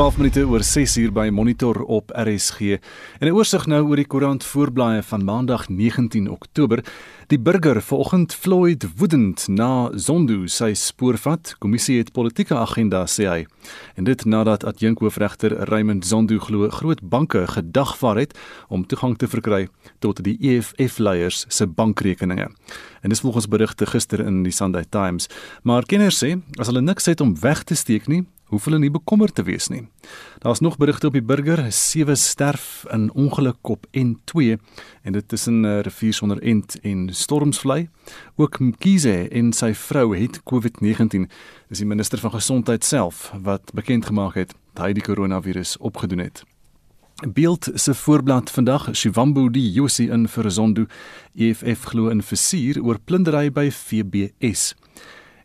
12 minute oor 6 uur by Monitor op RSG. En 'n oorsig nou oor die koerant voorblaaie van Maandag 19 Oktober. Die burger vanoggend Floyd woedend na Zondo sy spoorvat. Kommissie het politieke agenda sê hy. En dit nadat adjunkhoofregter Raymond Zondo glo groot banke gedagvaar het om toegang te verkry tot die EFF leiers se bankrekeninge. En dis volgens berigte gister in die Sunday Times. Maar kenners sê as hulle niks het om weg te steek nie, hoef hulle nie bekommerd te wees nie. Daar's nog berigte op die burger, sewe sterf in ongeluk op N2 en dit tussen uh, rivier sonder end en stormsvlei. Ook Mkhize en sy vrou het COVID-19. Dis die minister van gesondheid self wat bekend gemaak het dat hy die koronavirus opgedoen het. Beeld se voorblad vandag Shivambu die Josi in vir Zondo EFF glo in versuur oor plundery by FBS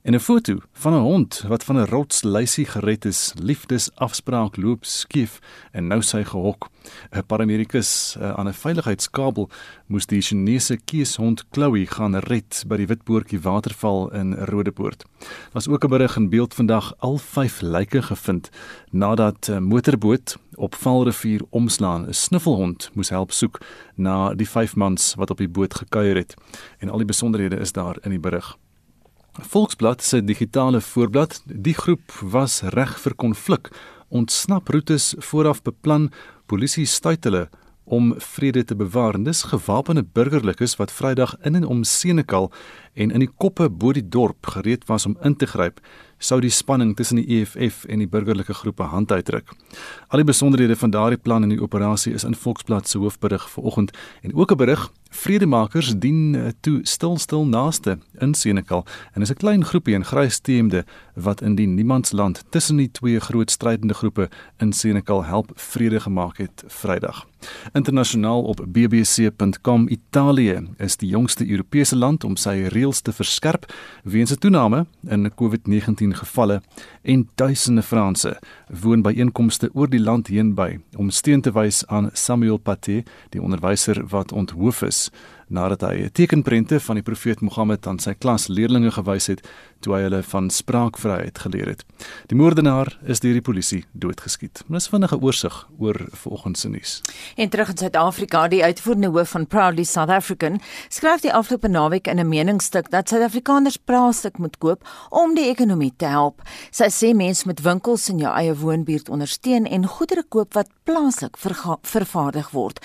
en 'n foto van 'n hond wat van 'n rotsluisie gered is. Liefdesafspraak loop skief en nou sy gehok. 'n Paramedikus uh, aan 'n veiligheidskabel moes die Chinese kieshond Chloe gaan red by die Witpoortjie waterval in Rodepoort. Daar's ook 'n berig in beeld vandag al 5 lyke gevind nadat 'n motorboot op Valrivier omslaan. 'n Snuffelhond moes help soek na die 5 mans wat op die boot gekuier het en al die besonderhede is daar in die berig. Volksblad se digitale voorblad, die groep was reg vir konflik. Ontsnap roetes vooraf beplan, polisie stuit hulle om vrede te bewaar. Dis gewapende burgerlikes wat Vrydag in en om Senekal en in die koppe bo die dorp gereed was om in te gryp sou die spanning tussen die EFF en die burgerlike groepe hand uitdruk. Al die besonderhede van daardie plan en die operasie is in Volksblad se hoofberig vanoggend en ook 'n berig Vredemakers dien eh, toe stil stil naaste in Senekal en is 'n klein groepie in grys teemde wat in die niemandsland tussen die twee groot strydende groepe in Senekal help vrede gemaak het Vrydag. Internasionaal op bbc.com Italië is die jongste Europese land om sy reëls te verskerp weens 'n toename in COVID-19 gevalle en duisende Franse woon by einkomste oor die land heen by om steun te wys aan Samuel Paty, die onderwyser wat onthoof is nadat hy tekenprente van die profeet Mohammed aan sy klas leerdlinge gewys het toe hy hulle van spraakvryheid geleer het. Die moordenaar is deur die polisie doodgeskiet. Dis vinnige oorsig oor vanoggend se nuus. En terug in Suid-Afrika, die uitvoerende hoof van Proudly South African skryf die afgelope naweek in 'n meningsstuk dat Suid-Afrikaners plaaslik moet koop om die ekonomie te help. Sy sê mense moet winkels in jou eie woonbuurt ondersteun en goedere koop wat plaaslik vervaardig word.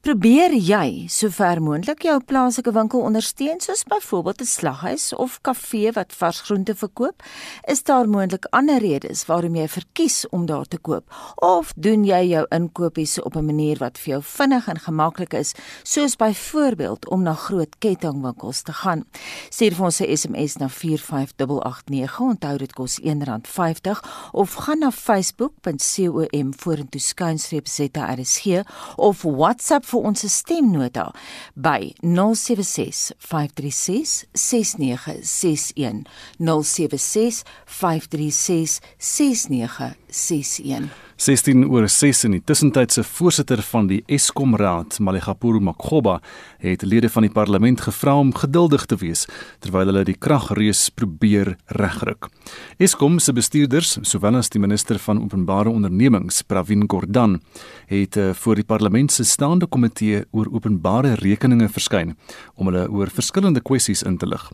Probeer jy sover moontlik jou plaaslike winkel ondersteun soos byvoorbeeld 'n slaghuis of kafee wat vars groente verkoop? Is daar moontlik ander redes waarom jy verkies om daar te koop? Of doen jy jou inkopies op 'n manier wat vir jou vinnig en gemaklik is, soos byvoorbeeld om na groot kettingwinkels te gaan? Stuur vir ons 'n SMS na 45889. Onthou dit kos R1.50 of gaan na facebook.com vorentoe skynstreep ZRSG of WhatsApp vir ons stemnota by 076 536 6961 076 536 6961 16 oor 6 in die tussentydse voorsitter van die Eskom Raad, Malegapuru Makgoba, het lede van die parlement gevra om geduldig te wees terwyl hulle die kragreus probeer regryk. Eskom se bestuurders, sowel as die minister van openbare ondernemings, Pravin Gordhan, het uh, voor die parlement se staande komitee oor openbare rekeninge verskyn om hulle oor verskillende kwessies in te lig.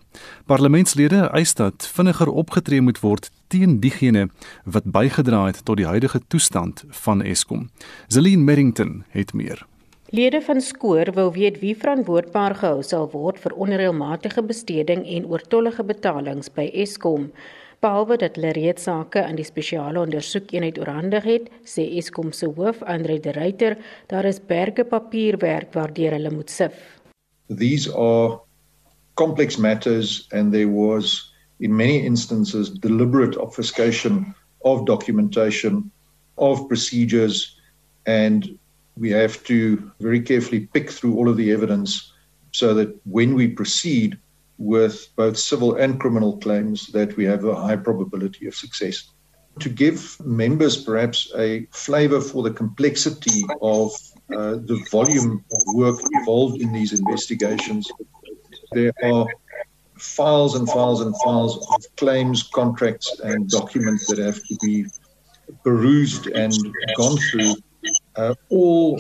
Parlementslede eis dat vinniger opgetree moet word teen diegene wat bygedra het tot die huidige toestand van Eskom. Zelin Merrington het meer. Lede van Skoor wil weet wie verantwoordbaar gehou sal word vir onreëlmatige besteding en oortollige betalings by Eskom. Behalwe dat hulle reeds sake aan die spesiale ondersoekeenheid oorhandig het, sê Eskom se hoof, Andre de Ruyter, daar is berge papierwerk waardeur hulle moet sif. These are complex matters and there was in many instances, deliberate obfuscation of documentation, of procedures, and we have to very carefully pick through all of the evidence so that when we proceed with both civil and criminal claims that we have a high probability of success. To give members perhaps a flavor for the complexity of uh, the volume of work involved in these investigations, there are files and files and files of claims, contracts, and documents that have to be perused and gone through uh, all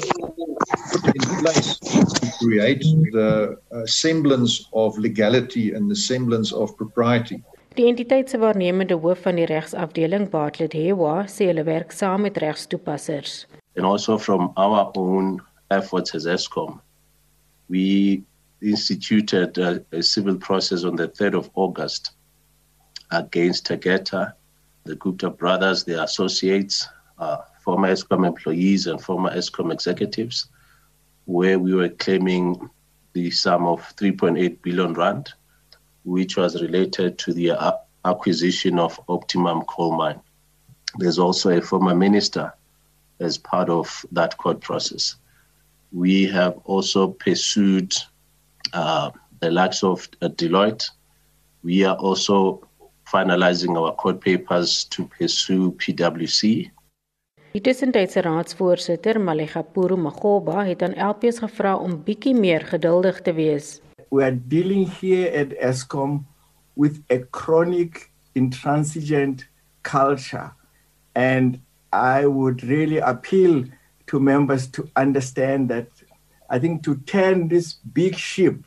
put in place to create the uh, semblance of legality and the semblance of propriety. Die entiteit se waarnemende hoof van die regsafdeling Bartlett Hewa sê hulle werk saam met regstoepassers. And also from our own efforts as Eskom, we instituted a, a civil process on the 3rd of August against Tegeta, the Gupta brothers, their associates, uh, former ESCOM employees and former ESCOM executives, where we were claiming the sum of 3.8 billion rand, which was related to the acquisition of Optimum coal mine. There's also a former minister as part of that court process. We have also pursued uh, the likes of uh, Deloitte. We are also finalizing our court papers to pursue PwC Die tussentydse raadsvoorsitter Malegapuru Magoba het aan LPS gevra om bietjie meer geduldig te wees. We are dealing here at Eskom with a chronic intransigent culture and I would really appeal to members to understand that I think to turn this big ship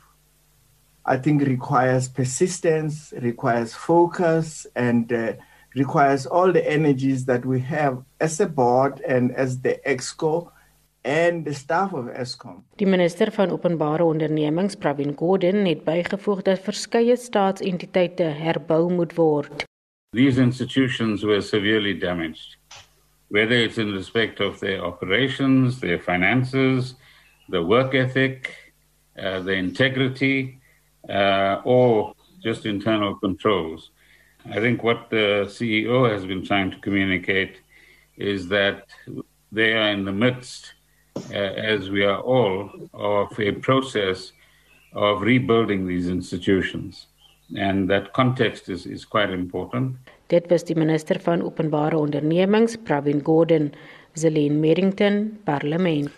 I think requires persistence, requires focus and uh, requires all the energies that we have as a board and as the exco and the staff of Eskom. Die minister van openbare ondernemings, Pravin Gordhan, het bygevoeg dat verskeie staatsentiteite herbou moet word. These institutions were severely damaged, whether it's in respect of their operations, their finances, the work ethic, uh, the integrity, uh, or just internal controls. I think what the CEO has been trying to communicate is that they are in the midst, uh, as we are all, of a process of rebuilding these institutions. And that context is, is quite important. Dit was die minister van openbare ondernemings, Pravin Gordhan, Zelene Merrington, parlement.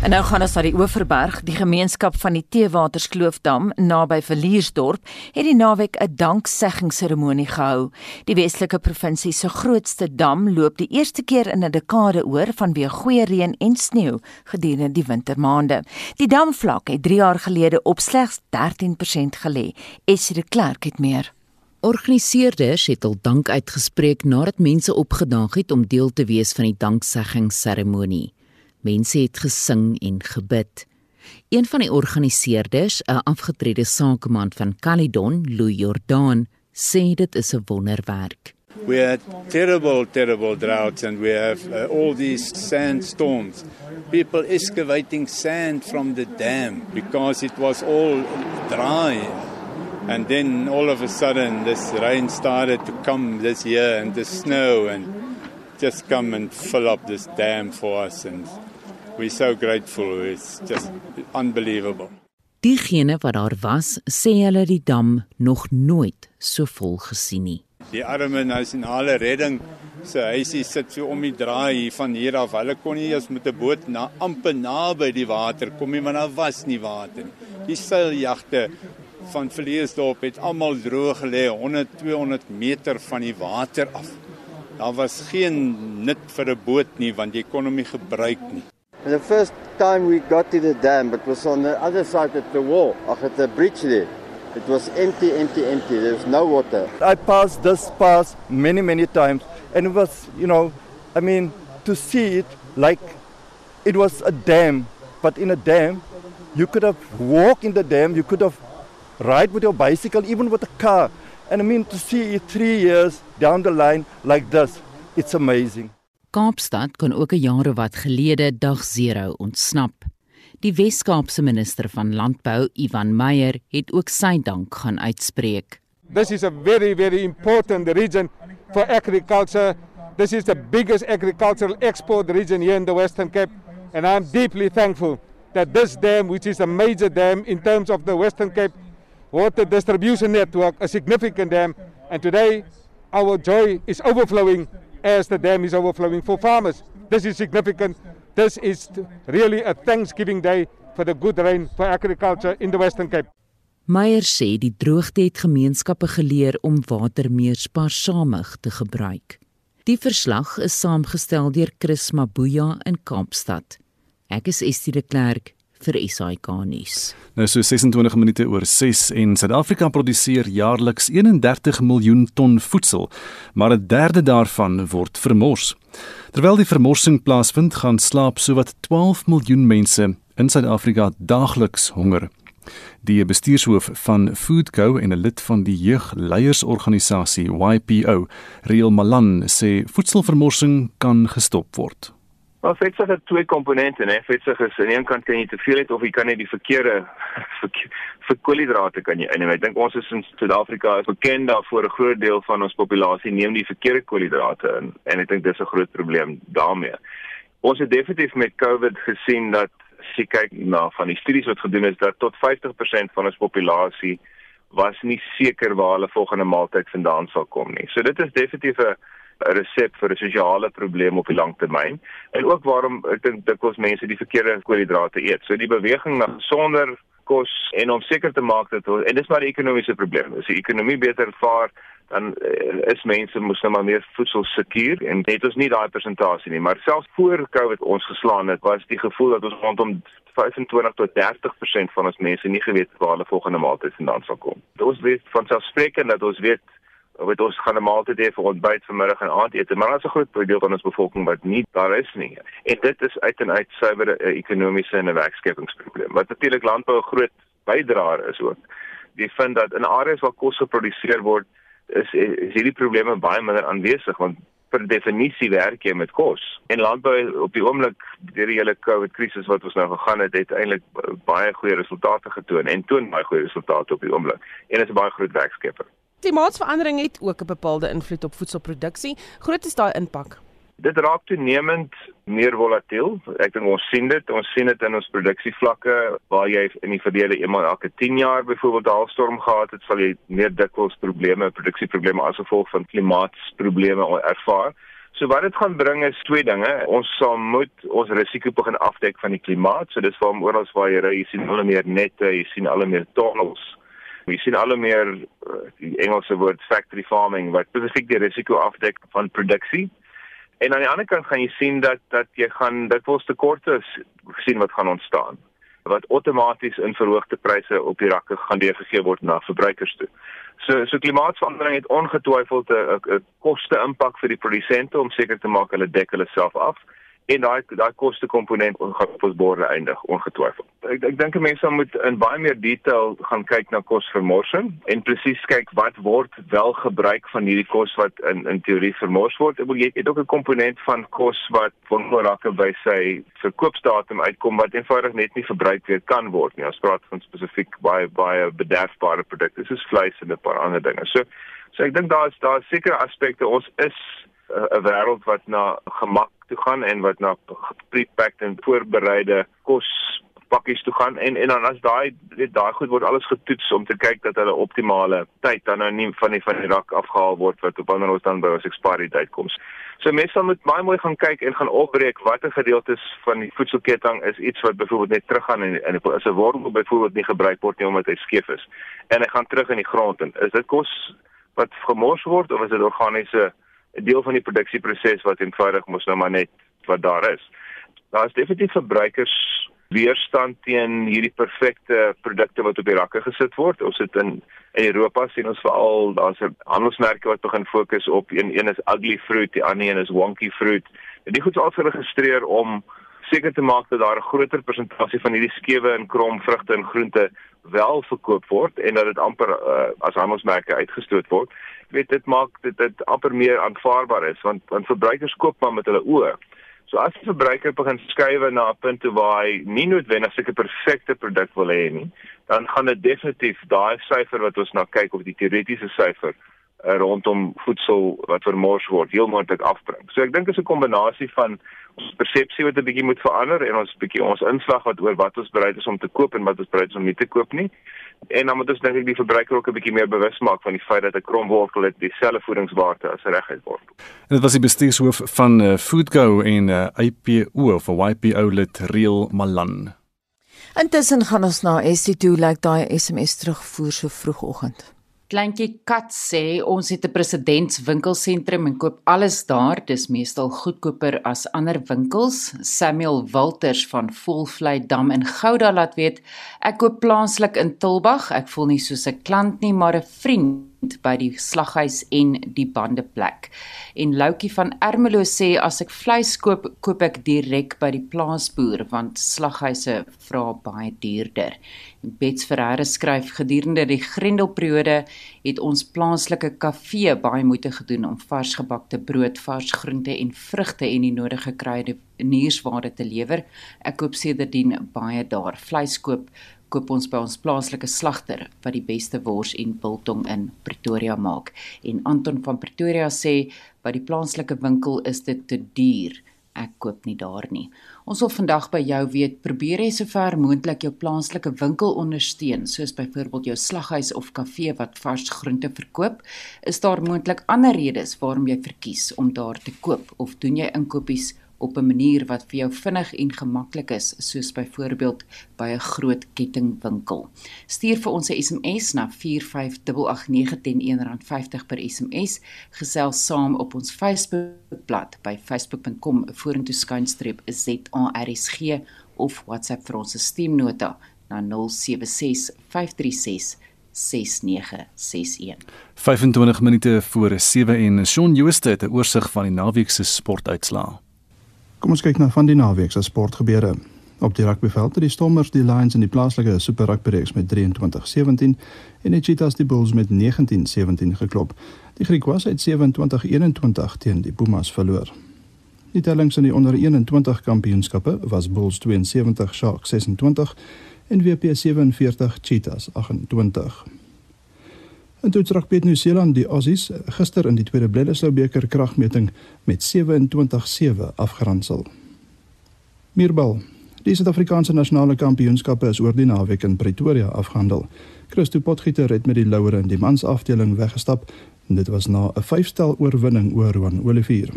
En nou gaan ons na die Oeverberg, die gemeenskap van die Teewaterskloofdam naby Verliersdorp, het die naweek 'n dankseggingsseremonie gehou. Die Weselike provinsie se grootste dam loop die eerste keer in 'n dekade oor vanweë goeie reën en sneeu gedurende die wintermaande. Die damvlak het 3 jaar gelede op slegs 13% gelê. Esie de Klerk het meer. Organiseerders het al dank uitgespreek nadat mense opgedaag het om deel te wees van die dankseggingsseremonie. Mense het gesing en gebid. Een van die organiseerders, 'n afgetrede sakeman van Caledon, Louis Jordan, sê dit is 'n wonderwerk. We had terrible, terrible droughts, and we have uh, all these sandstorms. People excavating sand from the dam because it was all dry. And then all of a sudden, this rain started to come this year, and the snow, and just come and fill up this dam for us. And we're so grateful. It's just unbelievable. Diegene wat daar was, sê hulle die dam nog nooit so vol gesien nie. Die arme nasionale redding se huisie sit so om die draai hier van hier af. Hulle kon nie eens met 'n boot na amper naby die water kom nie, want daar was nie water nie. Die seiljagte van Verleesdorp het almal droog gelê 100 200 meter van die water af. Daar was geen nut vir 'n boot nie want jy kon hom nie gebruik nie. The first time we got to the dam, it was on the other side of the wall, at the bridge there. It was empty, empty, empty. There was no water. I passed this pass many, many times, and it was, you know, I mean, to see it like it was a dam, but in a dam, you could have walked in the dam, you could have ride with your bicycle, even with a car. And I mean, to see it three years down the line like this, it's amazing. Kaapstad kon ook 'n jare wat gelede dag 0 ontsnap. Die Wes-Kaapse minister van Landbou, Ivan Meyer, het ook sy dank gaan uitspreek. This is a very very important region for agriculture. This is the biggest agricultural export region here in the Western Cape and I'm deeply thankful that this dam which is a major dam in terms of the Western Cape water distribution network a significant dam and today our joy is overflowing as the dam is overflowing for farmers. This is significant. This is really a Thanksgiving Day for the good rain for agriculture in the Western Cape. Meyer sê die droogte het gemeenskappe geleer om water meer spaarsamig te gebruik. Die verslag is saamgestel deur Chris Mabuya in Kaapstad. Ek is Estie de Klerk vir SAK nuus. Nou so 26 minute oor 6 en Suid-Afrika produseer jaarliks 31 miljoen ton voedsel, maar 'n derde daarvan word vermors. Terwyl die vermorsing plaasvind, gaan slaap sowat 12 miljoen mense in Suid-Afrika daagliks honger. Die bestuurshoof van Foodco en 'n lid van die jeugleiersorganisasie YPO, Riel Malan, sê voedselvermorsing kan gestop word. Maar vetsig het twee komponente, né? Vetsig is aan die een kant kan jy te veel hê of jy kan net die verkeerde vir koolhidrate kan jy inneem. Ek dink ons is in Suid-Afrika bekend daarvoor 'n groot deel van ons populasie neem die verkeerde koolhidrate in en ek dink dis 'n groot probleem daarmee. Ons het definitief met COVID gesien dat as jy kyk na van die studies wat gedoen is dat tot 50% van ons populasie was nie seker waar hulle volgende maaltyd vandaan sal kom nie. So dit is definitief 'n 'n resep vir 'n sosiale probleem op die lang termyn en ook waarom ek dink dikwels mense die verkeerde koolhidrate eet. So die beweging na gesonder kos en om seker te maak dat en dis maar 'n ekonomiese probleem. As die ekonomie beter vaar, dan uh, is mense mos nou maar meer voedsel sekuur en dit is nie daai persentasie nie, maar selfs voor Covid ons geslaan het, was die gevoel dat ons rondom 25 tot 30% van ons mense nie geweet waar hulle volgende maaltyd vandaan sal kom. Ons weet van selfsprekend dat ons weet wat ons gaan 'n maaltyd hê vir ontbyt, vanmiddag en aandete, maar daar's 'n groot deel van ons bevolking wat nie daar is nie. En dit is uit en uit suiwer 'n ekonomiese en 'n werkskepingsprobleem. Wat natuurlik landbou 'n groot bydraer is ook. Die vind dat in areas waar kos geproduseer word, is is hierdie probleme baie minder aanwesig want per definisie werk jy met kos. En landbou op die oomblik deur die hele COVID krisis wat ons nou gegaan het, het eintlik baie goeie resultate getoon en toon baie goeie resultate op die oomblik. En is 'n baie groot werkskeper. Klimaatsverandering het ook 'n bepaalde invloed op voedselproduksie. Groot is daai impak. Dit raak toenemend meer volatiel. Ek dink ons sien dit, ons sien dit in ons produksievlakke waar jy in die verlede eenmal elke 10 jaar byvoorbeeld 'n haalstorm gehad het, sal jy meer dikwels probleme, produksieprobleme as gevolg van klimaatsprobleme ervaar. So wat dit gaan bring is twee dinge. Ons sal moet ons risiko begin afdek van die klimaat. So dis waarom oral waar jy ry, jy sien al meer nette, jy sien al meer tunnels Jy sien al meer uh, die Engelse woord factory farming wat spesifiek die risiko afdek van produksie. En aan die ander kant gaan jy sien dat dat jy gaan dit wels tekorte sien wat gaan ontstaan wat outomaties in verhoogde pryse op die rakke gaan deurgegee word na verbruikers toe. So so klimaatsverandering het ongetwyfeld 'n koste impak vir die produsente om seker te maak hulle dek hulle self af en daai daai koste komponent gaan op ons borde eindig ongetwyfeld. Ek ek dink mense moet in baie meer detail gaan kyk na kosvermorsing en presies kyk wat word wel gebruik van hierdie kos wat in in teorie vermors word. Ek wil jy het ook 'n komponent van kos wat wonderrakke by sy verkoopsdatum uitkom wat eenvoudig net nie verbruik weer kan word nie. Ons praat van spesifiek baie baie bederfbare produkte soos vleis en 'n paar ander dinge. So so ek dink daar is daar seker aspekte ons is 'n wêreld wat na gemak toe gaan en wat na prepacked en voorbereide kos pakkies toe gaan. En en dan as daai daai goed word alles getoets om te kyk dat hulle optimale tyd dan nou nie van die van die rak afgehaal word wat op ander ons dan by ons expiry date kom. So mense moet baie mooi gaan kyk en gaan opbreek watter gedeeltes van die voedselketting is iets wat byvoorbeeld net teruggaan en en is 'n wortel byvoorbeeld nie gebruik word nie omdat hy skeef is. En hy gaan terug in die grond en is dit kos wat gemors word of is dit organiese 'n deel van die produksieproses wat eenvoudig mos nou maar net wat daar is. Daar is definitief verbruikers weerstand teen hierdie perfekte produkte wat op die rakke gesit word. Ons sit in in Europa sien ons veral daar's 'n handelsmerke wat begin fokus op een een is ugly fruit, die ander een is wonky fruit. En die goed is al geregistreer om seker te maak dat daar 'n groter persentasie van hierdie skewe en krom vrugte en groente wel verkoop word en dat dit amper uh, as handelsmerke uitgestoot word weet dit maak dit dit amper meer aanvaarbaar is want want verbruikers koop maar met hulle oë. So as die verbruiker begin skuif na 'n punt waar hy nie noodwendig 'n perfekte produk wil hê nie, dan gaan dit definitief daai syfer wat ons na kyk of die teoretiese syfer uh, rondom voedsel wat vermors word heel moontlik afbring. So ek dink dit is 'n kombinasie van persepsie wat 'n bietjie moet verander en ons bietjie ons inslag wat oor wat ons bereid is om te koop en wat ons bereid is om nie te koop nie. En dan moet ons dink ek die verbruiker ook 'n bietjie meer bewus maak van die feit dat 'n kromwortel dit dieselfde voedingswaarde as reguit word. En dit was die bestuurshoof van uh, Foodgo en uh, eh, IPO of YPO lid Real Malan. Intussen gaan ons na ST toe lyk like daai SMS terugvoer so vroegoggend. Kleintjie Kat sê ons het 'n presidentswinkelsentrum en koop alles daar. Dis meestal goedkoper as ander winkels. Samuel Walters van Volvlei Dam in Gouda laat weet, ek koop plaaslik in Tulbag. Ek voel nie soos 'n klant nie, maar 'n vriend by die slaghuis en die bandeplek. En Loukie van Ermelo sê as ek vleis koop, koop ek direk by die plaasboer want slaghuise vra baie duurder. En Bets Ferreira skryf gedurende die Grendelperiode het ons plaaslike kafee baie moeite gedoen om vars gebakte brood, vars groente en vrugte en die nodige kruide nuusware te lewer. Ek koop sedertdien baie daar. Vleis koop koop ons by ons plaaslike slagter wat die beste wors en biltong in Pretoria maak. En Anton van Pretoria sê by die plaaslike winkel is dit te duur. Ek koop nie daar nie. Ons wil vandag by jou weet, probeer jy sover moontlik jou plaaslike winkel ondersteun, soos byvoorbeeld jou slaghuis of kafee wat vars groente verkoop? Is daar moontlik ander redes waarom jy verkies om daar te koop of doen jy inkopies op 'n manier wat vir jou vinnig en gemaklik is, soos byvoorbeeld by 'n groot kettingwinkel. Stuur vir ons 'n SMS na 45889 teen R1.50 per SMS. Gesels saam op ons Facebookblad by facebook.com vorentoe skynstreep ZARSG of WhatsApp vir ons stemnota na 076 536 6961. 25 minute voor 7 en Shaun Jooste het 'n oorsig van die naweek se sportuitslae. Kom ons kyk na van die naweek se sportgebeure. Op die rugbyveld het die Stormers die Lions in die plaaslike Super Rugby reeks met 23-17 en die Cheetahs die Bulls met 19-17 geklop. Die Griekwas het 27-21 teen die Pumas verloor. Die tellings in die onder 21 kampioenskappe was Bulls 72, Sharks 26 en WP 47, Cheetahs 28. En toe terug Piet Nieu-Seeland die Aussies gister in die tweede Bledisloe beker kragmeting met 27-7 afgeronsel. Muurbal. Die Suid-Afrikaanse nasionale kampioenskappe is oor die naweek in Pretoria afgehandel. Christo Potgieter het met die louere in die mansafdeling weggestap en dit was na 'n vyfstel oorwinning oor Juan Olivier.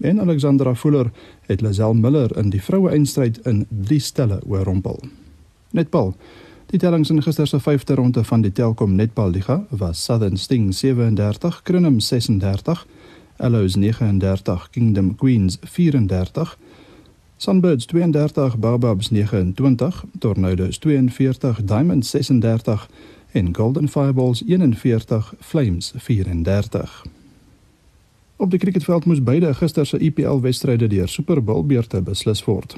En Alexandra Fuller het Lazelle Miller in die vroue eindstryd in 3 stelle oorrompel. Netbal. Die tellings in gister se 5de ronde van die Telkom Netball Liga was Southern Sting 37, Crinum 36, Allows 39, Kingdom Queens 34, Sunbirds 32, Baobabs 29, Tornadoes 42, Diamonds 36 en Golden Fireballs 41, Flames 34. Op die cricketveld moes beide gister se IPL wedstryde deur Super Bowl beurte beslis word.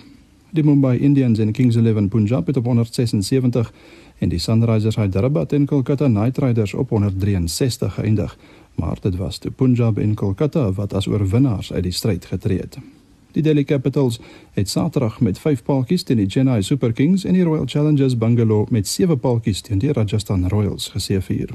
Die Mumbai Indians en Kings 11 Punjab het op 176 en die Sunrisers Hyderabad en Kolkata Knight Riders op 163 geëindig, maar dit was te Punjab en Kolkata wat as oorwinnaars uit die stryd getree het. Die Delhi Capitals het Saterdag met 5 paaltjies teen die Chennai Super Kings en die Royal Challengers Bangalore met 7 paaltjies teen die Rajasthan Royals geseëvier.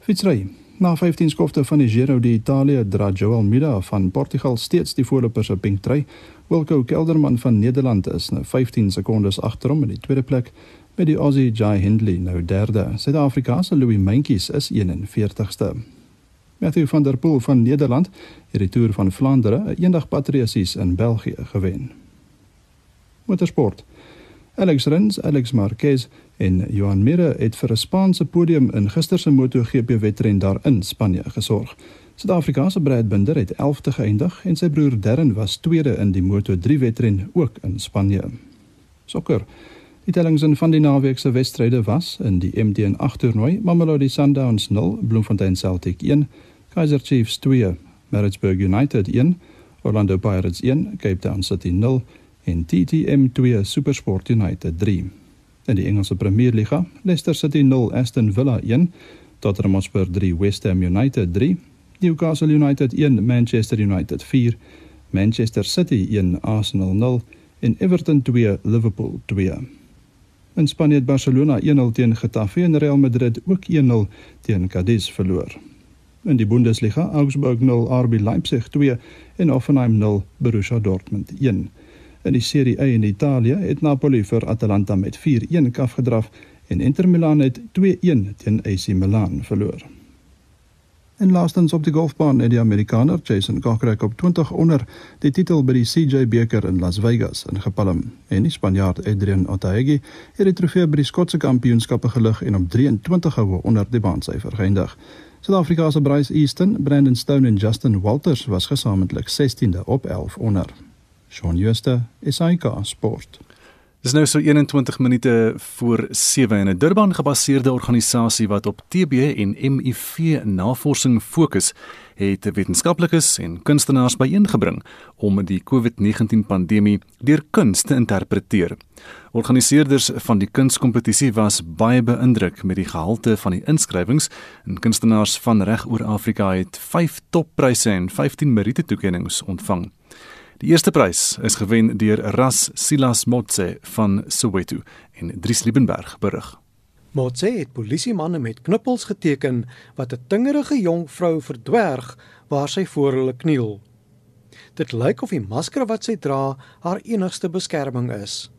Fietsry Na 15 skofte van die Giro d'Italia dra Joel Mida van Portugal steeds die voorloper se pink trui. Wilco Kelderman van Nederland is nou 15 sekondes agter hom in die tweede plek met die Aussie Jai Hindley nou derde. Suid-Afrika se Louis Mentjes is 41ste. Matthew van der Poel van Nederland het die Tour van Vlaandere, 'n eendag patrioties in België gewen. Motorsport. Alex Rins, Alex Marquez en Johan Mir het vir 'n Spaanse podium in gister se MotoGP wedren daar in Spanje gesorg. Suid-Afrika se Brad Binder het 11de geëindig en sy broer Darren was tweede in die Moto3 wedren ook in Spanje. Sokker. Die tellings van die naweek se wedstryde was in die MD8 toernooi: Mamelodi Sundowns 0, Bloemfontein Celtic 1, Kaizer Chiefs 2, Maritzburg United 1, Orlando Pirates 1, Cape Town City 0 en TTM 2 SuperSport United 3. In die Engelse Premierliga, Leicester City 0 Aston Villa 1, Tottenham Hotspur 3 West Ham United 3, Newcastle United 1 Manchester United 4, Manchester City 1 Arsenal 0 en Everton 2 Liverpool 2. In Spanje het Barcelona 1-0 teen Getafe en Real Madrid ook 1-0 teen Cadiz verloor. In die Bundesliga, Augsburg 0 RB Leipzig 2 en Hoffenheim 0 Borussia Dortmund 1. In die Serie A in Italië het Napoli vir Atalanta met 4-1 afgedraf en Inter Milan het 2-1 teen AC Milan verloor. En laastens op die golfbaan het die Amerikaner Jason Kokrak op 20 onder die titel by die CJ beker in Las Vegas ingepalm. En die Spanjaard Adrian Otaegi het die trofee by die Skotse kampioenskappe gelig en op 23 houe onder die baansyfer geëindig. Suid-Afrika se Bryce Easton, Brandon Stone en Justin Walters was gesamentlik 16de op 11 onder. Shaun Schuster, SAK Sport. Dis nou so 21 minute voor 7 en 'n Durban gebaseerde organisasie wat op TB en HIV navorsing fokus, het wetenskaplikes en kunstenaars byeengebring om die COVID-19 pandemie deur kuns te interpreteer. Organiseerders van die kunskompetisie was baie beïndruk met die gehalte van die inskrywings en kunstenaars van reg oor Afrika het 5 toppryse en 15 meriete toekenninge ontvang. Die eerste prys is gewen deur Ras Silas Motse van Soweto en Dries Liebenberg berig. Motse het polisiemanne met knippels geteken wat 'n tingerige jong vrou verdwerg waar sy voor hulle kniel. Dit lyk of die masker wat sy dra haar enigste beskerming is.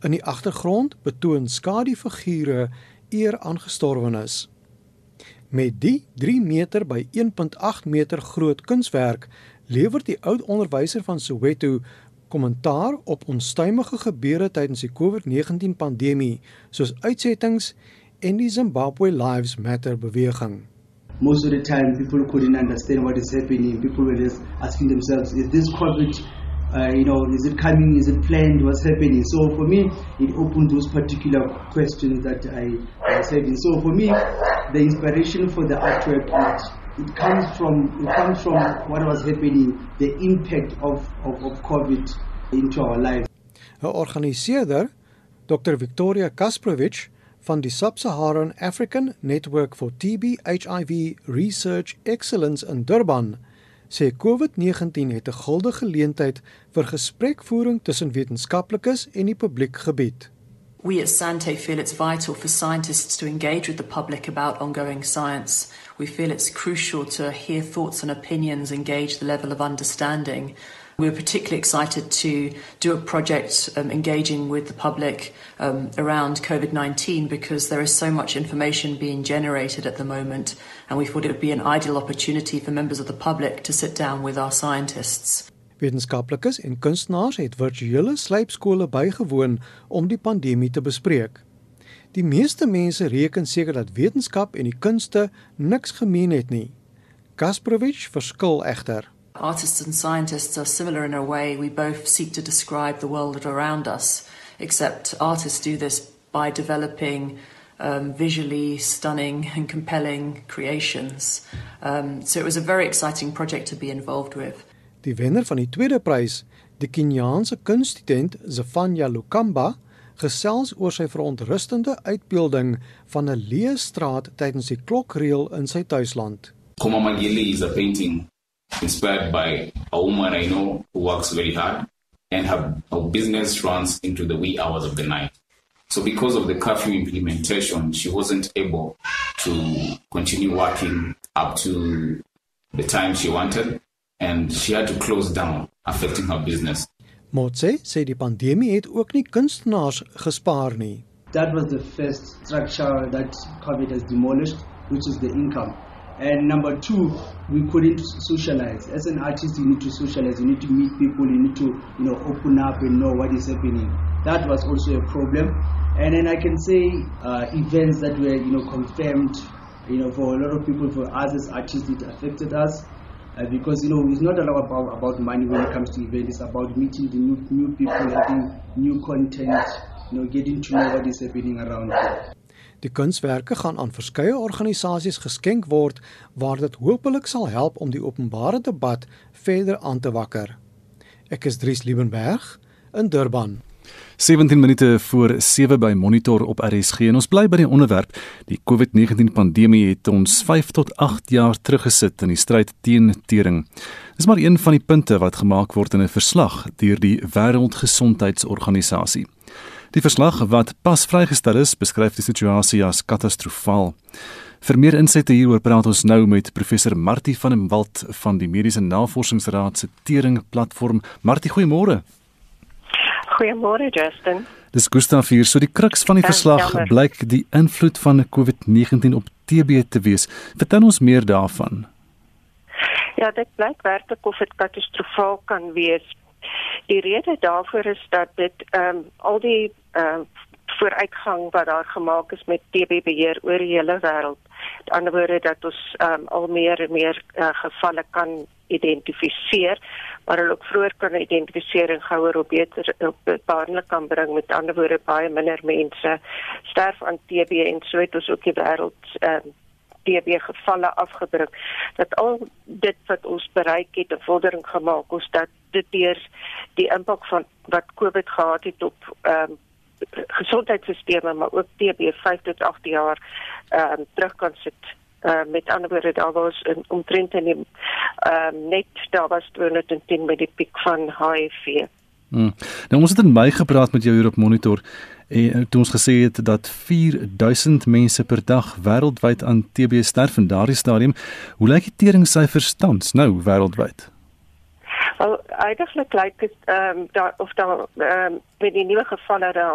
In die agtergrond betoon skadu figure eer aan gestorwenes. Met die 3 meter by 1.8 meter groot kunswerk lewer die oud onderwyser van Soweto kommentaar op onstuimige gebeure tydens die COVID-19 pandemie soos uitsettings en die Zimbabwe Lives Matter beweging. Most of the time people couldn't understand what is happening. People were just asking themselves, is this COVID uh, you know, is it coming? Is it planned? What's happening? So for me, it opened those particular questions that I, I said. And so for me, the inspiration for the artwork it, it comes from it comes from what was happening, the impact of, of, of COVID into our lives. 'n Organiseerder, Dr Victoria Kasprovic van die Sub-Saharan African Network for TB HIV Research Excellence in Durban, sê COVID-19 het 'n guldige geleentheid vir gesprekvoering tussen wetenskaplikes en die publiek gebied. We at Sante feel it's vital for scientists to engage with the public about ongoing science. We feel it's crucial to hear thoughts and opinions, engage the level of understanding. We were particularly excited to do a project um, engaging with the public um, around COVID 19 because there is so much information being generated at the moment, and we thought it would be an ideal opportunity for members of the public to sit down with our scientists. Wetenskaplikes en kunstenaars het virtuele slypskole bygewoon om die pandemie te bespreek. Die meeste mense reken seker dat wetenskap en die kunste niks gemeen het nie. Kasprovic verskil egter. Artists and scientists are similar in a way. We both seek to describe the world around us, except artists do this by developing um, visually stunning and compelling creations. Um, so it was a very exciting project to be involved with. Die wenner van die tweede prys, die Kenyaanse kunststudent Zefania Lukamba, gesels oor sy verontrustende uitbeelding van 'n leë straat tydens die klokreël in sy tuisland. Komamagili is a painting inspired by a woman I know who works very hard and her, her business runs into the wee hours of the night. So because of the curfew implementation, she wasn't able to continue working up to the time she wanted and she had to close down, affecting her business. Motse sê die pandemie het ook nie kunstenaars gespaar nie. That was the first structure that COVID has demolished, which is the income. And number two, we couldn't socialize. As an artist, you need to socialize. You need to meet people. You need to, you know, open up and know what is happening. That was also a problem. And then I can say uh, events that were, you know, confirmed. You know, for a lot of people, for us as artists, it affected us. Uh, because you know it's not all about about money when it comes to events. It's about meeting the new new people, having new content, you know, getting to know what is happening around here. Die kunswerke gaan aan verskeie organisasies geskenk word waar dit hopelik sal help om die openbare debat verder aan te wakker. Ek is Dries Liebenberg in Durban. 17 minute voor 7 by Monitor op RSG en ons bly by die onderwerp. Die COVID-19 pandemie het ons 5 tot 8 jaar teruggesit in die stryd teen tering. Dis maar een van die punte wat gemaak word in 'n verslag deur die Wêreldgesondheidsorganisasie. Die verslag wat pas vrygestel is, beskryf die situasie as katastrofaal. Vir meer insette hieroor praat ons nou met professor Martie van den Walt van die Mediese Navorsingsraad se Tering platform. Martie, goeiemôre. Goeiemôre Justin. Dis Gustav hier. So die kruks van die verslag blyk die invloed van COVID-19 op TB te wees. Vertel ons meer daarvan. Ja, dit blyk werklik of dit katastrofaal kan wees. Die rede daarvoor is dat dit ehm um, al die ehm uh, vooruitgang wat daar gemaak is met TB beheer oor die hele wêreld. Aan die ander woorde dat ons ehm um, al meer en meer uh, gevalle kan identifiseer maar hulle ook vroeër kan identifiseer en gouer op beter op behandeling kan bring. Met ander woorde baie minder mense sterf aan TB en so het ons ook die wêreld ehm uh, TB gevalle afgebring dat al dit wat ons bereik het 'n vordering gemaak ons dat dit deur die impak van wat COVID gehad het op ehm um, gesondheidstelsels maar ook TB 5 tot 8 jaar ehm um, terug kan sit uh, met ander woorde daar was in omtrent in die uh, net daar was 210 met die piek van HIV. Hmm. Nou ons het in Mei gepraat met jou hier op monitor en toe ons gesê het dat 4000 mense per dag wêreldwyd aan TB sterf in daardie stadium. Hoe lyk die teringssyfers tans nou wêreldwyd? Wel eigenlijk lyk dit ehm um, daar of daar ehm um, met die nuwe gevalle daar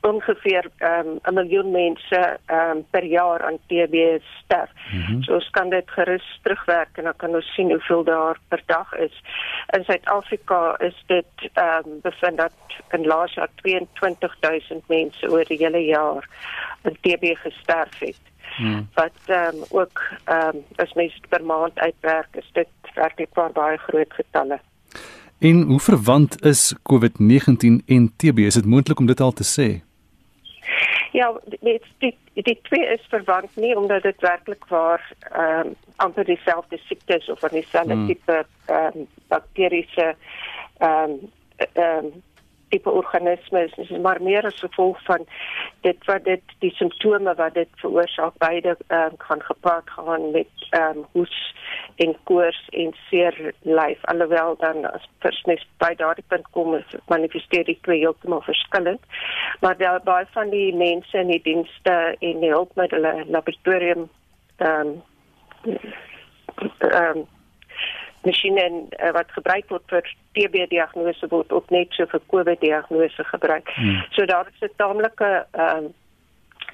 ongeveer ehm um, 'n miljoen mense ehm um, per jaar aan TB sterf. Mm -hmm. So ons kan dit gerus terugwerk en dan kan ons sien hoeveel daar per dag is. In Suid-Afrika is dit ehm um, bevind dat in laas jaar 22000 mense oor die hele jaar aan TB gesterf het. Hmm. Wat ehm um, ook ehm um, as mens per maand uitwerk, is dit werklik baie groot getalle. En hoe verwant is COVID-19 en TB? Is dit moontlik om dit al te sê? Ja, dit die die twee is verwant nie omdat dit werklik waar ehm um, amper dieselfde siektes of van dieselfde hmm. tipe ehm um, bakteriese ehm um, ehm um, tipe organismes dis maar meer as gevolg van dit wat dit die simptome wat dit veroorsaak beide um, kan gepaard gaan met ehm um, hoes en koors en seer lyf. Alhoewel dan as persnes by daardie punt kom is manifesteer die twee heeltemal verskillend. Maar daar baie van die mense in die dienste en die hulpmiddele laboratorium ehm um, ehm um, masjiene uh, wat gebruik word vir TB diagnose word ook net so vir COVID diagnose gebruik. Hmm. So daar is 'n taamlike ehm um,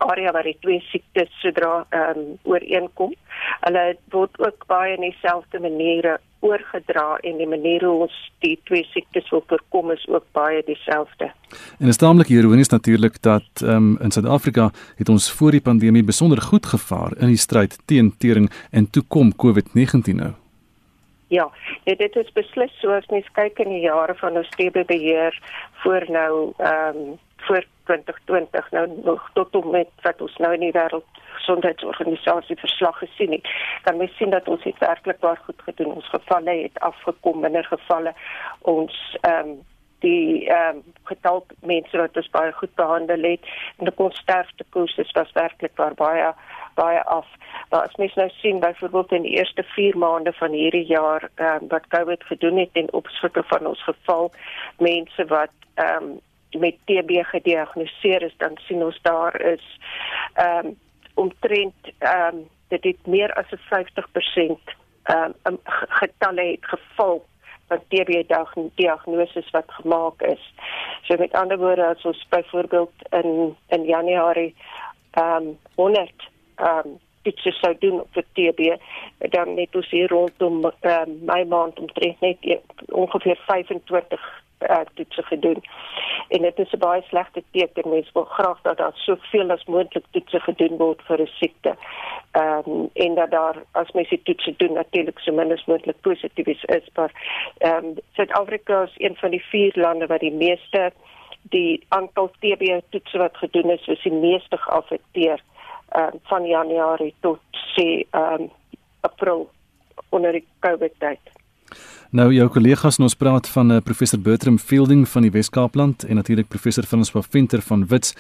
area waar die twee siektes sodra ehm um, ooreenkom. Hulle word ook baie in dieselfde maniere oorgedra en die manier hoe ons die twee siektes wil voorkom is ook baie dieselfde. En is taamlik ironies natuurlik dat ehm um, in Suid-Afrika het ons voor die pandemie besonder goed gevaar in die stryd teen tering en toe kom COVID-19 nou. Ja, nee, dit is beslis so as mens kyk in die jare van ons TB beheer voor nou ehm um, voor 2020 nou tot op met wat ons nou in die wêreld gesondheidsorganisasie verslag gesien het. Dan mens sien dat ons dit werklik baie goed gedoen. Ons gevalle het afgekom, minder gevalle. Ons ehm um, die ehm um, getal mense wat ons baie goed behandel het en die konsterftekoers is was werklik baie baie af. Maar as mens nou sien byvoorbeeld in die eerste 4 maande van hierdie jaar um, wat COVID gedoen het en opsigte van ons geval mense wat ehm um, met TB gediagnoseer is, dan sien ons daar is ehm um, omtrent ehm um, dit het meer as 'n 50% ehm um, getalle het geval van TB diagnose wat gemaak is. So met ander woorde as ons byvoorbeeld in in Januarie ehm um, 100 um, dit sou doen vir TB dan net ons hier rondom ehm um, my maand omtrent net ongeveer 25 uh, toetse gedoen. En dit is 'n baie slegte teken. Mense wil graag dat daar soveel as moontlik toetse gedoen word vir 'n siekte. Ehm um, en dat daar as mense toetse doen natuurlik so min as moontlik positief is, is maar ehm um, Suid-Afrika is een van die vier lande wat die meeste die aantal TB toetse wat gedoen is, is die meeste geaffekteer ehm um, van Januarie tot sê ehm um, April onder die COVID tyd. Nou jou kollegas ons praat van uh, professor Bertram Fielding van die Wes-Kaapland en natuurlik professor Francois Venter van Wits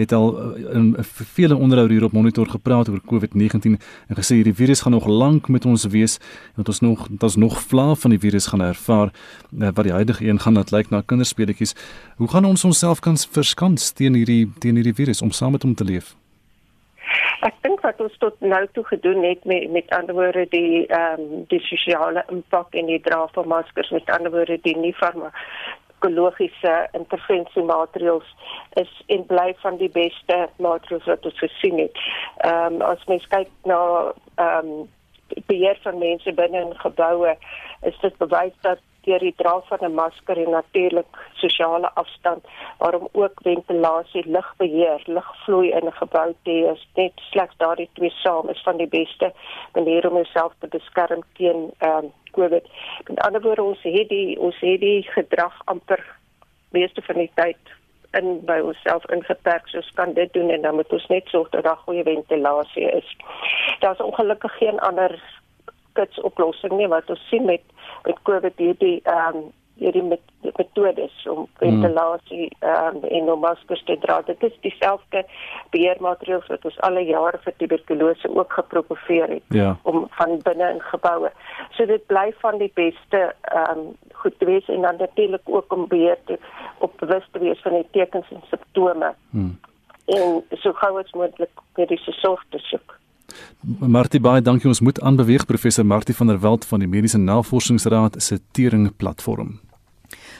het al uh, in vele onderhoude hier op monitor gepraat oor COVID-19 en gesê hierdie virus gaan nog lank met ons wees en dat ons nog dat ons nog vla van die virus gaan ervaar uh, wat die huidige een gaan laat lyk na kinderspeletjies. Hoe gaan ons onsself kan verskans teen hierdie teen hierdie virus om saam met hom te leef? Ek dink wat ons tot nou toe gedoen het met met ander woorde die ehm um, die sosiale impak en die dra van maskers met ander woorde die nie farma ekologiese intervensiemaatreëls is en bly van die beste maatreëls wat ons gesien het. Ehm um, as mens kyk na ehm um, beheer van mense binne in geboue, is dit bewys dat deur die dra van 'n masker en natuurlik sosiale afstand, waarom ook ventilasie, lugbeheer, lugvloei in 'n gebou te is net slegs daardie twee saam is van die beste maniere om jouself te beskerm teen ehm um, COVID. Met ander woorde, ons het die ons het die gedrag amper meeste van die tyd in by onsself ingeperk soos kan dit doen en dan moet ons net sorg dat daar goeie ventilasie is. Daar's ongelukkig geen ander kits oplossing nie wat ons sien met met COVID hierdie ehm um, hierdie met metodes om ventilasie ehm um, en om maskers te dra. Dit is dieselfde beheermaatreëls wat ons alle jare vir tuberkulose ook gepropoveer het ja. om van binne in geboue. So dit bly van die beste ehm um, goed te wees en dan natuurlik ook om beheer te op bewus te wees van die tekens en simptome. Hmm. En so gou as moontlik mediese sorg te soek. Martie baie dankie ons moet aanbeweeg professor Martie van der Walt van die Mediese Navorsingsraad se Tering platform.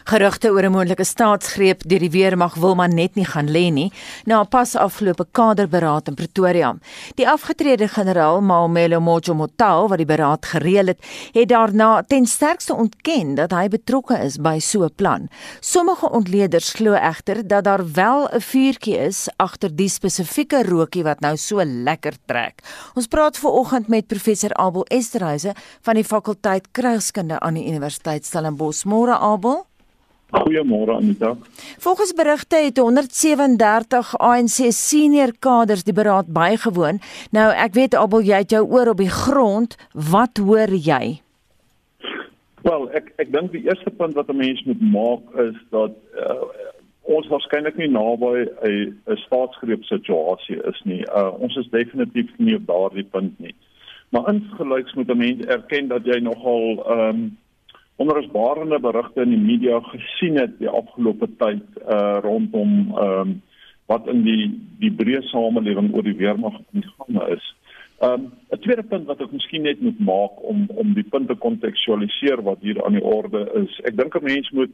Gerugte oor 'n moontlike staatsgreep deur die weermag wil maar net nie gaan lê nie na 'n pas afgelope kaderberaad in Pretoria. Die afgetrede generaal Maomelo Mojomotao wat die beraad gereël het, het daarna ten sterkste ontken dat hy betrokke is by so 'n plan. Sommige ontleeders glo egter dat daar wel 'n vuurtjie is agter die spesifieke rookie wat nou so lekker trek. Ons praat ver oggend met professor Abel Esterhuise van die fakulteit Krygskunde aan die Universiteit Stellenbosch. Môre Abel Goeiemôre Anita. Volgens berigte het 137 ANC senior kaders die beraad bygewoon. Nou ek weet Abel jy het jou oor op die grond. Wat hoor jy? Wel, ek ek dink die eerste punt wat 'n mens moet maak is dat uh, ons waarskynlik nie naby 'n 'n staatsgreep situasie is nie. Uh, ons is definitief nie op daardie punt nie. Maar insgelyks moet 'n mens erken dat jy nogal ehm um, onrusbarende berigte in die media gesien het die afgelope tyd uh rondom ehm um, wat in die die breë samelewing oor die weermag ingange is. Ehm um, 'n tweede punt wat ek miskien net moet maak om om die punte kontekstualiseer wat hier aan die orde is. Ek dink 'n mens moet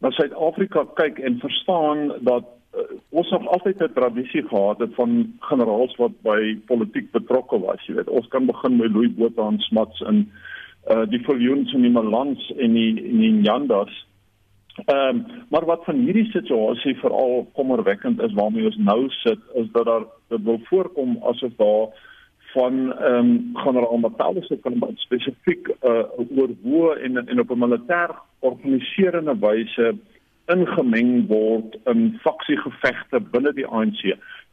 na Suid-Afrika kyk en verstaan dat uh, ons nog altyd 'n tradisie gehad het van generaals wat by politiek betrokke was, jy weet. Ons kan begin met Louis Botha en Smuts in uh die viljoens in die Malans en die in die Nyandas. Ehm um, maar wat van hierdie situasie veral kommerwekkend is waarmee ons nou sit is dat daar dit wil voorkom asof daar van ehm um, generaal Matalis se kan spesifiek uh oor hoe en en op 'n militêr organiserende wyse ingemeng word in faksiegevegte binne die ANC.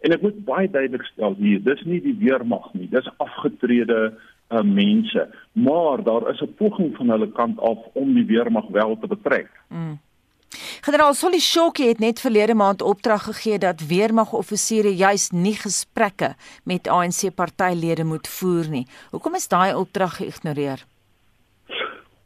En ek moet baie duidelik stel hier, dis nie die weermag nie, dis afgetrede uh, mense, maar daar is 'n poging van hulle kant af om die weermag wel te betrek. Mm. Generaal Solishoki het net verlede maand opdrag gegee dat weermagoffisiere juis nie gesprekke met ANC partylede moet voer nie. Hoekom is daai opdrag geïgnoreer?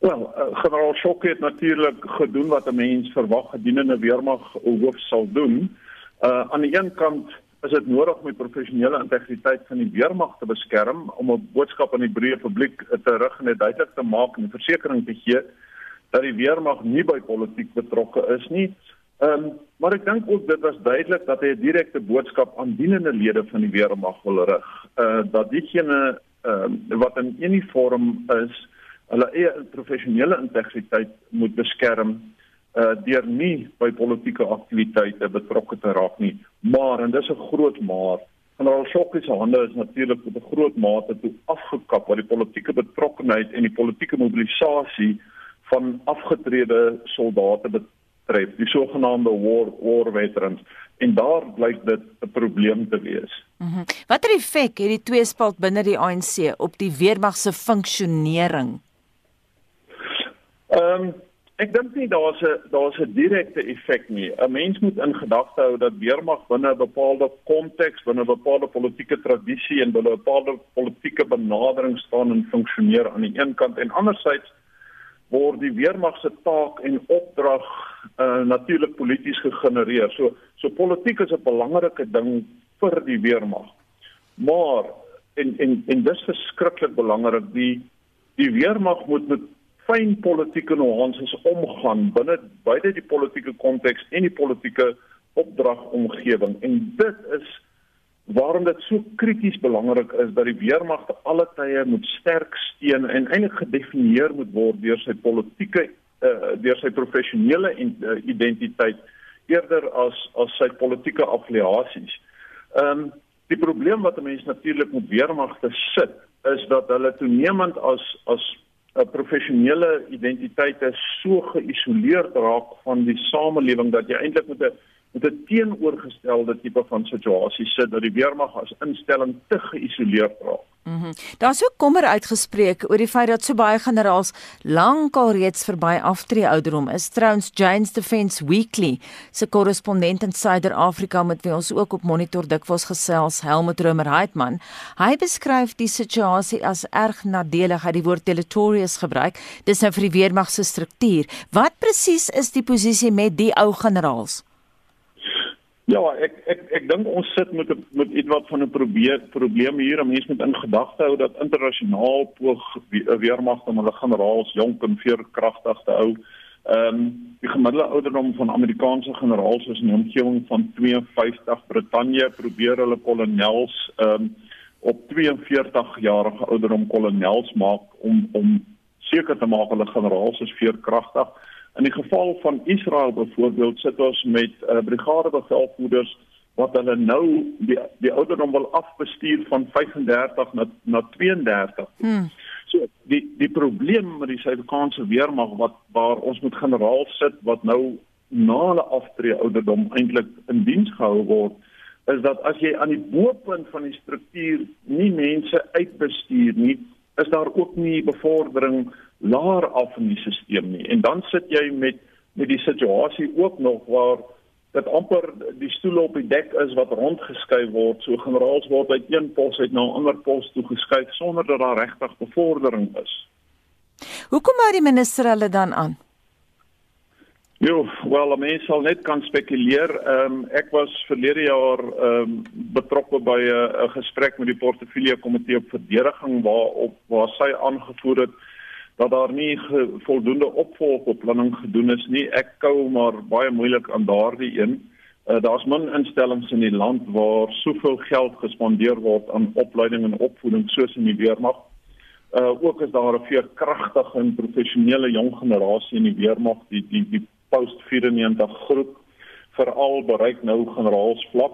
Wel, uh, generaal Shoki het natuurlik gedoen wat 'n mens verwag gedurende weermag hoof sal doen. Uh aan die een kant is dit nodig om die professionele integriteit van die weermag te beskerm om 'n boodskap aan die breë publiek te rig en dit duidelik te maak en versekering te gee dat die weermag nie by politiek betrokke is nie. Ehm um, maar ek dink ook dit was duidelik dat hy 'n direkte boodskap aan dienende lede van die weermag wil rig. Uh dat diegene ehm um, wat in enige vorm is hulle eie professionele integriteit moet beskerm uh deur nie by politieke aktiwiteite betrokke te raak nie. Maar en dis 'n groot maar. Generaal Shokke se hande is natuurlik tot 'n groot mate toe afgekap wat die politieke betrokkenheid en die politieke mobilisasie van afgetrede soldate betref, die sogenaamde war war veterans. En daar blyk dit 'n probleem te wees. Mm -hmm. Watter effek het die tweespalt binne die ANC op die weermag se funksionering? Ehm um, Ek dink nie daar's 'n daar's 'n direkte effek nie. 'n Mens moet in gedagte hou dat weermag binne 'n bepaalde konteks, binne 'n bepaalde politieke tradisie en binne 'n bepaalde politieke benadering staan en funksioneer aan die een kant en anderzijds word die weermag se taak en opdrag uh, natuurlik polities gegenereer. So so politiek is 'n belangrike ding vir die weermag. Maar en en en dis verskriklik belangrik die die weermag moet met fyn politieke nuances omgaan binne beide die politieke konteks en die politieke opdragomgewing en dit is waarom dit so krities belangrik is dat die weermag te alle tye moet sterk steun en eintlik gedefinieer moet word deur sy politieke uh, deur sy professionele uh, identiteit eerder as as sy politieke affiliasies. Ehm um, die probleem wat 'n mens natuurlik met weermagte sit is dat hulle toenemend as as 'n professionele identiteite so geïsoleerd raak van die samelewing dat jy eintlik met 'n met 'n teenoorgestelde tipe van situasie sit dat die weermag as instelling te geïsoleerd raak. Mhm. Mm Daar's ook kommer uitgespreek oor die feit dat so baie generaals lankal reeds verby aftree ouderdom is. Trouns James Defence Weekly se korrespondent in Suider-Afrika met wie ons ook op monitor dikwels gesels, Helmut Romer Heitman. Hy beskryf die situasie as erg nadelig. Hy die woord deleterious gebruik. Dis nou vir die weermag se struktuur. Wat presies is die posisie met die ou generaals? Ja, ek ek ek dink ons sit met met iets wat van 'n probeer probleem hier. Mense moet in gedagte hou dat internasionaal poog weermag om hulle generaals jonk en veerkragtig te hou. Ehm um, die gemiddelde ouderdom van Amerikaanse generaals is in die omgewing van 52. Brittanje probeer hulle kolonels ehm um, op 42 jarige ouderdom kolonels maak om om seker te maak hulle generaals is veerkragtig. In die geval van Israel byvoorbeeld sit ons met uh, brigadebevelvoerders wat hulle nou die die ouderdom wil afbestuur van 35 na na 32. Hmm. So die die probleem met die Suid-Afrikaanse weermag wat waar ons met generaal sit wat nou na hulle aftree ouderdom eintlik in diens gehou word is dat as jy aan die bo-punt van die struktuur nie mense uitbestuur nie, is daar ook nie bevordering laer af in die stelsel nie. En dan sit jy met met die situasie ook nog waar dit amper die stoele op die dek is wat rondgeskuif word. So generaals word uit een pos uit na 'n ander pos toe geskuif sonder dat daar regtig bevordering is. Hoekom hou die minister hulle dan aan? Jo, wel, mense sal net kan spekuleer. Ehm um, ek was verlede jaar ehm um, betrokke by 'n gesprek met die portefeulje komitee op verdediging waar op waar sy aangevoer het dat daar nie voldoende opvolgbeplanning gedoen is nie. Ek kou maar baie moeilik aan daardie een. Uh, Daar's min instellings in die land waar soveel geld gespandeer word aan opleiding en opvoeding soos in die weermag. Uh ook is daar 'n veerkragtige en professionele jong generasie in die weermag, die die die post 94 groep veral bereik nou generaalsvlak.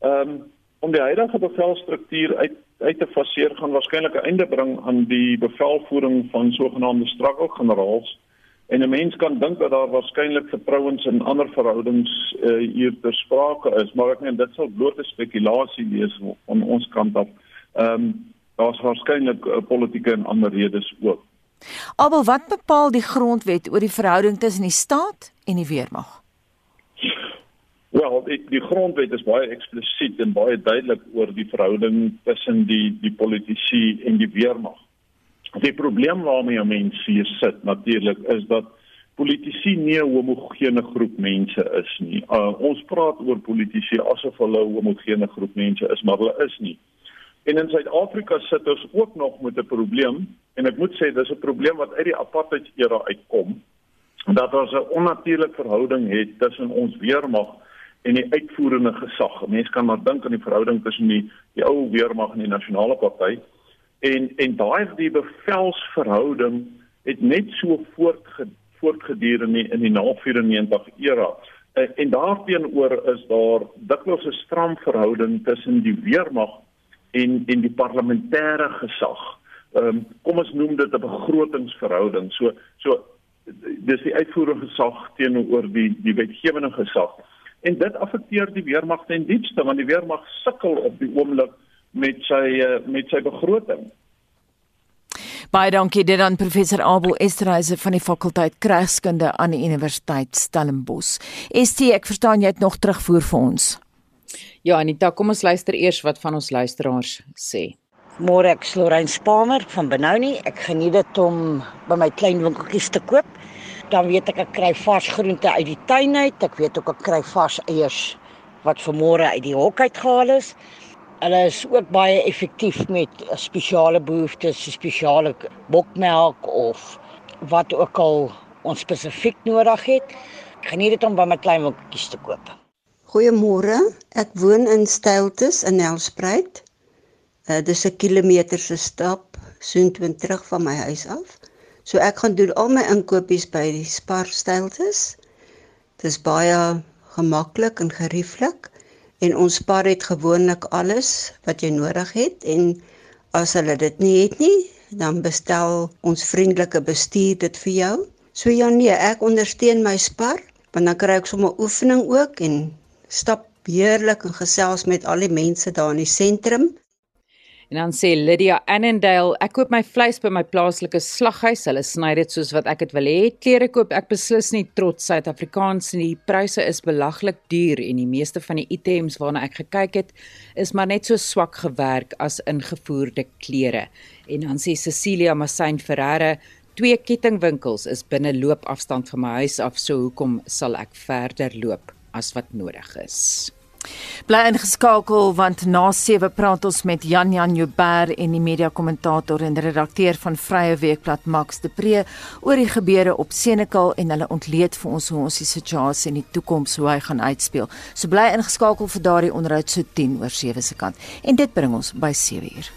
Ehm um, om die huidige bevelstruktuur uit uit te faseer gaan waarskynlik 'n einde bring aan die bevelvoering van sogenaamde struggle generaals en 'n mens kan dink dat daar waarskynlik vertrouens in ander verhoudings uh, hier ter sprake is maar ek meen dit sal bloot 'n spekulasie wees van ons kant af. Ehm um, daar's waarskynlik uh, politieke en ander redes ook. Abel, wat bepaal die grondwet oor die verhouding tussen die staat en die weermag? Wel, die, die grondwet is baie eksplisiet en baie duidelik oor die verhouding tussen die die politici en die weermag. Die probleem waarmee mense hier sit natuurlik is dat politici nie 'n homogene groep mense is nie. Uh, ons praat oor politici asof hulle 'n homogene groep mense is, maar hulle is nie. En in Suid-Afrika sit ons ook nog met 'n probleem en ek moet sê dis 'n probleem wat uit die apartheid era uitkom dat ons 'n onnatuurlike verhouding het tussen ons weermag en die uitvoerende gesag. Mense kan maar dink aan die verhouding tussen die die ou weermag en die nasionale party. En en daai die bevelsverhouding het net so voortge, voortgeduur in die, in die na 94 era. En, en daarteenoor is daar dikwels 'n stram verhouding tussen die weermag en en die parlementêre gesag. Ehm um, kom ons noem dit 'n begrotingsverhouding. So so dis die uitvoerende gesag teenoor die die wetgewende gesag. En dit affekteer die weermag ten diepste want die weermag sukkel op die oomblik met sy eh, met sy begroting. Baie dankie dit aan professor Abel Esterhuise van die fakulteit Krygskunde aan die Universiteit Stellenbosch. ST, ek verstaan jy het nog terugvoer vir ons. Ja, Anita, kom ons luister eers wat van ons luisteraars sê. Môre ek Lorraine Spamer van Benoni. Ek geniet dit om by my klein winkeltjies te koop dan weet ek ek kry vars groente uit die tuin uit. Ek weet ook ek kry vars eiers wat vanmôre uit die hok uitgehaal is. Hulle is ook baie effektief met spesiale behoeftes, spesiale bokmelk of wat ook al ons spesifiek nodig het. Ek geniet dit om by my klein winkeltjies te koop. Goeiemôre. Ek woon in Stylte in Nelspruit. Uh, dis 'n kilometer se stap soontoe terug van my huis af. So ek gaan doen al my inkopies by die Spar Styltes. Dis baie gemaklik en gerieflik en ons Spar het gewoonlik alles wat jy nodig het en as hulle dit nie het nie, dan bestel ons vriendelike bestuur dit vir jou. So ja nee, ek ondersteun my Spar want dan kry ek sommer oefening ook en stap heerlik en gesels met al die mense daar in die sentrum. En dan sê Lydia Annandale, ek koop my vleis by my plaaslike slaghuis. Hulle sny dit soos wat ek dit wil hê. Klere koop ek beslis nie trots Suid-Afrikaans nie. Die pryse is belaglik duur en die meeste van die items waarna ek gekyk het, is maar net so swak gewerk as ingevoerde klere. En dan sê Cecilia Massain Ferreira, twee kettingwinkels is binne loopafstand van my huis af, so hoekom sal ek verder loop as wat nodig is? Bly ingeskakel want na 7 praat ons met Jan Jan Joubert en die media kommentator en redakteur van Vrye Weekblad Max de Pre oor die gebeure op Senekal en hulle ontleed vir ons hoe ons die situasie in die toekoms hoe hy gaan uitspeel. So bly ingeskakel vir daardie onderhoud so 10 oor 7 se kant. En dit bring ons by 7 uur.